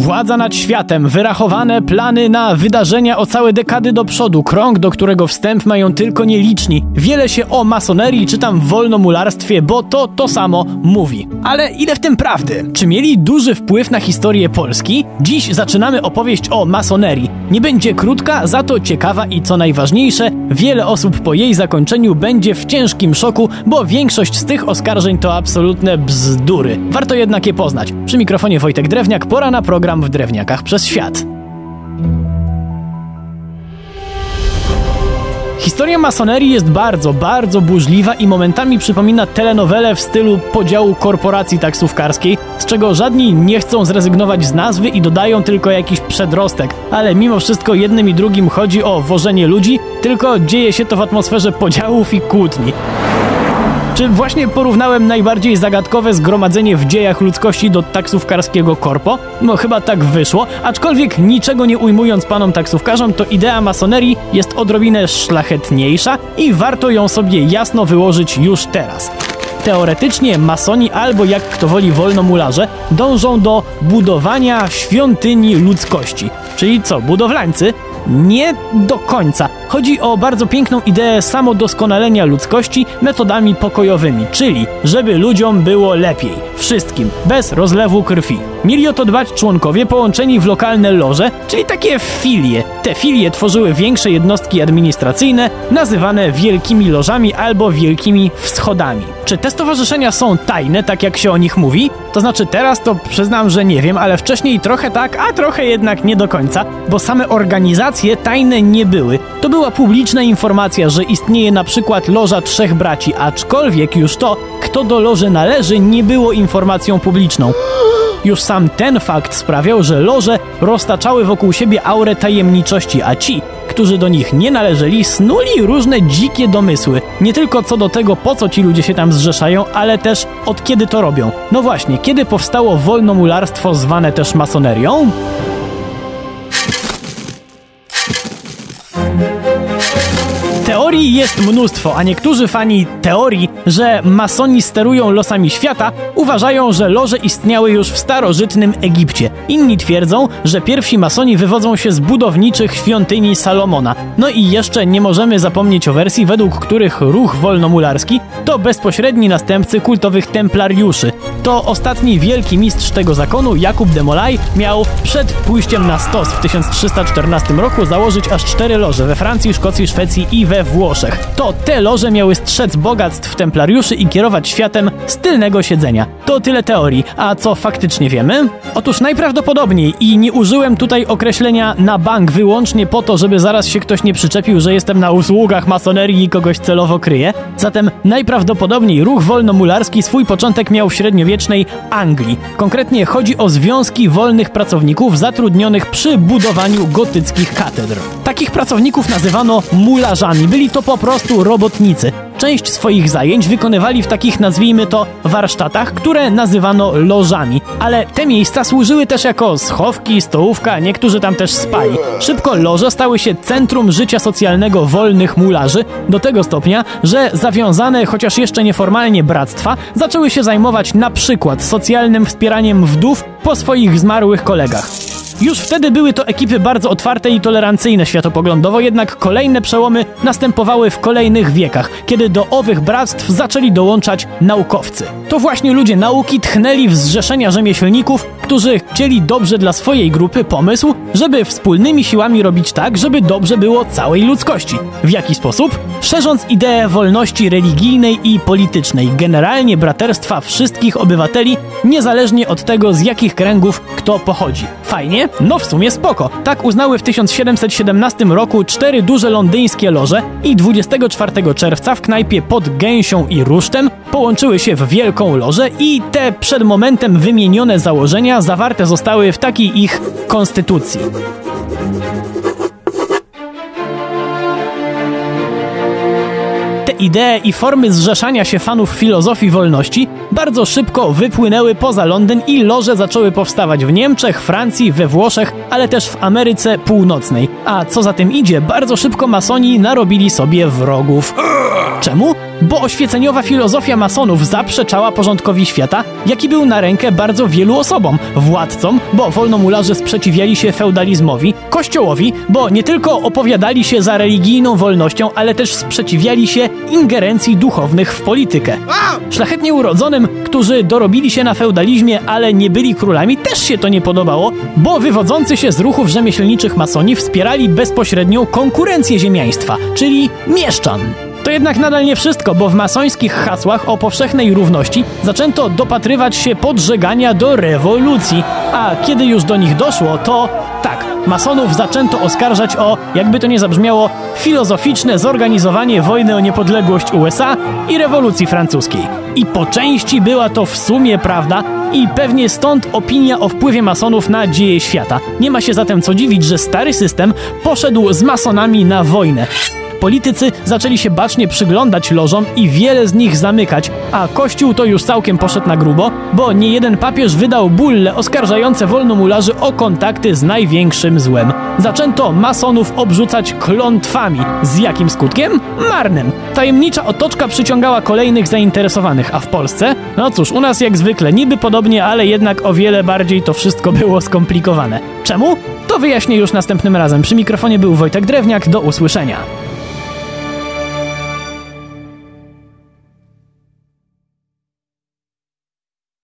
Władza nad światem, wyrachowane plany na wydarzenia o całe dekady do przodu, krąg, do którego wstęp mają tylko nieliczni. Wiele się o masonerii czytam w wolnomularstwie, bo to to samo mówi. Ale ile w tym prawdy? Czy mieli duży wpływ na historię Polski? Dziś zaczynamy opowieść o masonerii. Nie będzie krótka, za to ciekawa i co najważniejsze, wiele osób po jej zakończeniu będzie w ciężkim szoku, bo większość z tych oskarżeń to absolutne bzdury. Warto jednak je poznać. Przy mikrofonie Wojtek Drewniak, pora na program w Drewniakach przez świat. Historia masonerii jest bardzo, bardzo burzliwa i momentami przypomina telenowelę w stylu podziału korporacji taksówkarskiej, z czego żadni nie chcą zrezygnować z nazwy i dodają tylko jakiś przedrostek. Ale mimo wszystko jednym i drugim chodzi o wożenie ludzi, tylko dzieje się to w atmosferze podziałów i kłótni. Czy właśnie porównałem najbardziej zagadkowe zgromadzenie w dziejach ludzkości do taksówkarskiego korpo? No chyba tak wyszło, aczkolwiek niczego nie ujmując panom taksówkarzom, to idea masonerii jest odrobinę szlachetniejsza i warto ją sobie jasno wyłożyć już teraz. Teoretycznie masoni albo jak kto woli wolnomularze dążą do budowania świątyni ludzkości. Czyli co, budowlańcy? Nie do końca. Chodzi o bardzo piękną ideę samodoskonalenia ludzkości metodami pokojowymi, czyli żeby ludziom było lepiej. Wszystkim, bez rozlewu krwi. Mieli o to dbać członkowie połączeni w lokalne loże, czyli takie filie. Te filie tworzyły większe jednostki administracyjne, nazywane wielkimi lożami albo wielkimi wschodami. Czy te stowarzyszenia są tajne, tak jak się o nich mówi? To znaczy teraz to przyznam, że nie wiem, ale wcześniej trochę tak, a trochę jednak nie do końca, bo same organizacje tajne nie były. To była publiczna informacja, że istnieje na przykład loża trzech braci, aczkolwiek już to, kto do loży należy, nie było informacją publiczną. Już sam ten fakt sprawiał, że loże roztaczały wokół siebie aurę tajemniczości, a ci, którzy do nich nie należeli, snuli różne dzikie domysły. Nie tylko co do tego, po co ci ludzie się tam zrzeszają, ale też od kiedy to robią. No właśnie, kiedy powstało wolnomularstwo zwane też masonerią? Teorii jest mnóstwo, a niektórzy fani teorii, że masoni sterują losami świata, uważają, że loże istniały już w starożytnym Egipcie. Inni twierdzą, że pierwsi masoni wywodzą się z budowniczych świątyni Salomona. No i jeszcze nie możemy zapomnieć o wersji, według których ruch wolnomularski to bezpośredni następcy kultowych templariuszy. To ostatni wielki mistrz tego zakonu, Jakub de Molay, miał przed pójściem na stos w 1314 roku założyć aż cztery loże we Francji, Szkocji, Szwecji i we Włoszech. To te loże miały strzec bogactw templariuszy i kierować światem z tylnego siedzenia. To tyle teorii, a co faktycznie wiemy? Otóż najprawdopodobniej i nie użyłem tutaj określenia na bank wyłącznie po to, żeby zaraz się ktoś nie przyczepił, że jestem na usługach masonerii i kogoś celowo kryję. Zatem najprawdopodobniej ruch wolnomularski swój początek miał w średniowiecznej Anglii. Konkretnie chodzi o związki wolnych pracowników zatrudnionych przy budowaniu gotyckich katedr. Takich pracowników nazywano mularzami. Byli to po prostu robotnicy. Część swoich zajęć wykonywali w takich, nazwijmy to, warsztatach, które nazywano lożami. Ale te miejsca służyły też jako schowki, stołówka, niektórzy tam też spali. Szybko loże stały się centrum życia socjalnego wolnych mularzy, do tego stopnia, że zawiązane, chociaż jeszcze nieformalnie bractwa, zaczęły się zajmować na przykład socjalnym wspieraniem wdów po swoich zmarłych kolegach. Już wtedy były to ekipy bardzo otwarte i tolerancyjne światopoglądowo, jednak kolejne przełomy następowały w kolejnych wiekach, kiedy do owych bractw zaczęli dołączać naukowcy. To właśnie ludzie nauki tchnęli w zrzeszenia rzemieślników, którzy chcieli dobrze dla swojej grupy pomysł, żeby wspólnymi siłami robić tak, żeby dobrze było całej ludzkości. W jaki sposób? Szerząc ideę wolności religijnej i politycznej, generalnie braterstwa wszystkich obywateli, niezależnie od tego z jakich kręgów kto pochodzi. Fajnie? No w sumie spoko. Tak uznały w 1717 roku cztery duże londyńskie loże i 24 czerwca w knajpie pod Gęsią i Rusztem połączyły się w wielką lożę i te przed momentem wymienione założenia zawarte zostały w takiej ich konstytucji. Idee i formy zrzeszania się fanów filozofii wolności bardzo szybko wypłynęły poza Londyn i loże zaczęły powstawać w Niemczech, Francji, we Włoszech, ale też w Ameryce Północnej. A co za tym idzie, bardzo szybko masoni narobili sobie wrogów. Czemu? Bo oświeceniowa filozofia masonów zaprzeczała porządkowi świata, jaki był na rękę bardzo wielu osobom. Władcom, bo wolnomularze sprzeciwiali się feudalizmowi, kościołowi, bo nie tylko opowiadali się za religijną wolnością, ale też sprzeciwiali się ingerencji duchownych w politykę. Szlachetnie urodzonym, którzy dorobili się na feudalizmie, ale nie byli królami, też się to nie podobało, bo wywodzący się z ruchów rzemieślniczych masoni wspierali bezpośrednią konkurencję ziemiaństwa, czyli mieszczan. To jednak nadal nie wszystko, bo w masońskich hasłach o powszechnej równości zaczęto dopatrywać się podżegania do rewolucji, a kiedy już do nich doszło, to tak, masonów zaczęto oskarżać o, jakby to nie zabrzmiało, filozoficzne zorganizowanie wojny o niepodległość USA i rewolucji francuskiej. I po części była to w sumie prawda, i pewnie stąd opinia o wpływie masonów na dzieje świata. Nie ma się zatem co dziwić, że stary system poszedł z masonami na wojnę. Politycy zaczęli się bacznie przyglądać lożom i wiele z nich zamykać, a Kościół to już całkiem poszedł na grubo, bo nie jeden papież wydał bulle oskarżające wolnomularzy o kontakty z największym złem. Zaczęto masonów obrzucać klątwami. Z jakim skutkiem? Marnym. Tajemnicza otoczka przyciągała kolejnych zainteresowanych, a w Polsce? No cóż, u nas jak zwykle niby podobnie, ale jednak o wiele bardziej to wszystko było skomplikowane. Czemu? To wyjaśnię już następnym razem. Przy mikrofonie był Wojtek Drewniak. Do usłyszenia.